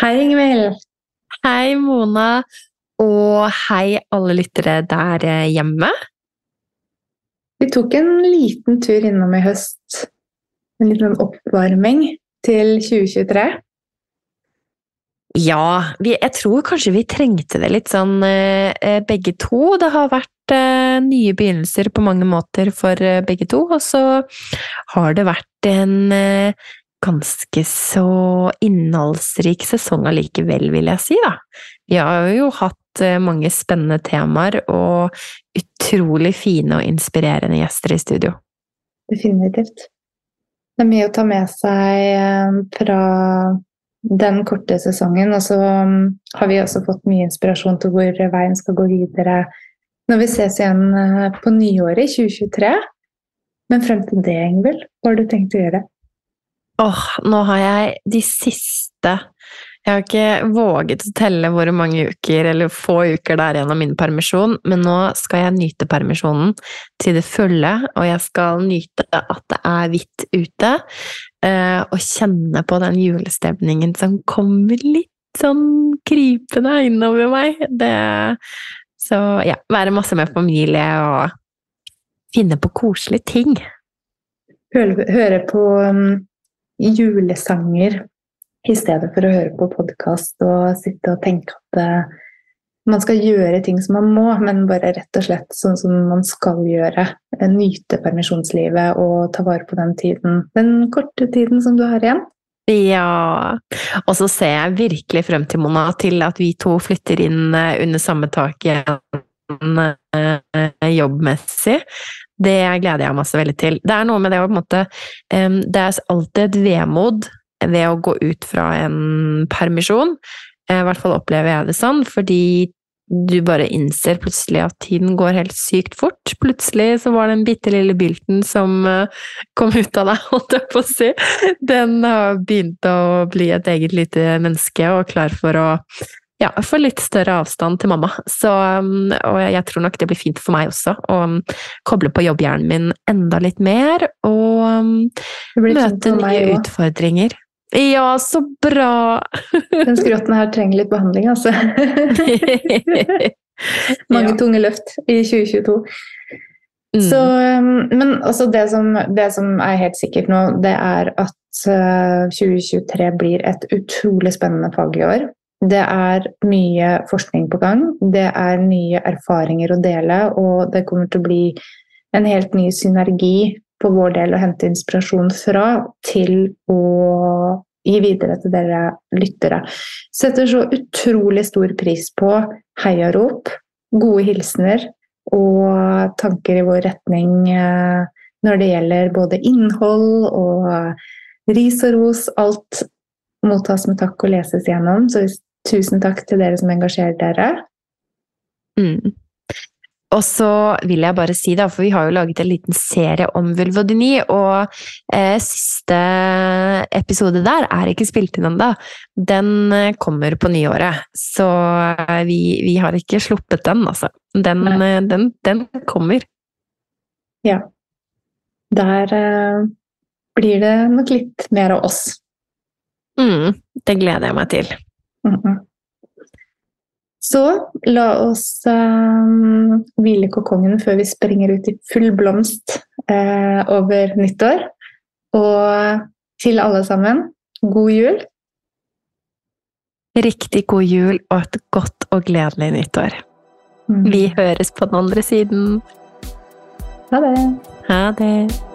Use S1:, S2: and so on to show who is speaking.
S1: Hei, Ingvild.
S2: Hei, Mona. Og hei, alle lyttere der eh, hjemme.
S1: Vi tok en liten tur innom i høst. En liten oppvarming til 2023.
S2: Ja, vi, jeg tror kanskje vi trengte det litt sånn eh, eh, begge to. Det har vært nye begynnelser på mange måter for begge to, og så har det vært en ganske så innholdsrik sesong allikevel, vil jeg si, da. Vi har jo hatt eh, mange spennende temaer og utrolig fine og inspirerende gjester i studio.
S1: Definitivt. Det er mye å ta med seg eh, fra den korte sesongen, og så mm, har vi også fått mye inspirasjon til hvor veien skal gå videre når vi ses igjen eh, på nyåret i 2023. Men frem til det, Ingvild, hva har du tenkt å gjøre?
S2: Åh, nå har jeg de siste Jeg har ikke våget å telle hvor mange uker eller få uker det er igjen av min permisjon, men nå skal jeg nyte permisjonen til det fulle, og jeg skal nyte at det er hvitt ute, eh, og kjenne på den julestemningen som kommer litt sånn krypende innover meg. Det Så ja, være masse med familie og finne på koselige ting.
S1: Høre, på um, julesanger i stedet for å høre på podkast og sitte og tenke at eh, man skal gjøre ting som man må, men bare rett og slett sånn som man skal gjøre. Eh, Nyte permisjonslivet og ta vare på den tiden, den korte tiden som du har igjen.
S2: Ja, og så ser jeg virkelig frem til, Mona, til at vi to flytter inn eh, under samme tak igjen jobbmessig. Det gleder jeg meg så veldig til. Det er noe med det å på en måte um, Det er alltid et vemod ved å gå ut fra en permisjon. Eh, I hvert fall opplever jeg det sånn, fordi du bare innser plutselig at tiden går helt sykt fort. Plutselig så var den bitte lille bylten som eh, kom ut av deg, holdt jeg på å si, den har begynt å bli et eget lite menneske og klar for å ja, få litt større avstand til mamma. Så, um, og jeg tror nok det blir fint for meg også å um, koble på jobbhjernen min enda litt mer og um,
S1: Det blir fint
S2: møte nye
S1: også.
S2: utfordringer. Ja, så bra!
S1: Den skrotten her trenger litt behandling, altså. Mange
S2: Ja.
S1: tunge løft i 2022.
S2: Mm.
S1: Så, men også det, som, det som er helt sikkert nå, det er at uh, 2023 blir et utrolig spennende fag i år. Det er mye forskning på gang, det er nye erfaringer å dele, og det kommer til å bli en helt ny synergi på vår del å hente inspirasjon fra til å gi videre til dere lyttere. Setter så utrolig stor pris på heiarop, gode hilsener og tanker i vår retning eh, når det gjelder både innhold og ris og ros. Alt mottas med takk og leses gjennom. Så tusen takk til dere som engasjerer dere.
S2: Mm. Og så vil jeg bare si, da, for vi har jo laget en liten serie om vulvodyni, og eh, siste episode der er ikke spilt inn ennå. Den eh, kommer på nyåret, så eh, vi, vi har ikke sluppet den, altså. Den, eh, den, den kommer.
S1: Ja. Der eh, blir det nok litt mer av oss.
S2: Mm, det gleder jeg meg til.
S1: Så la oss eh, hvile kokongen før vi springer ut i full blomst eh, over nyttår. Og til alle sammen, god jul.
S2: Riktig god jul og et godt og gledelig nyttår.
S1: Mm.
S2: Vi høres på den andre siden.
S1: Ha det.
S2: Ha det.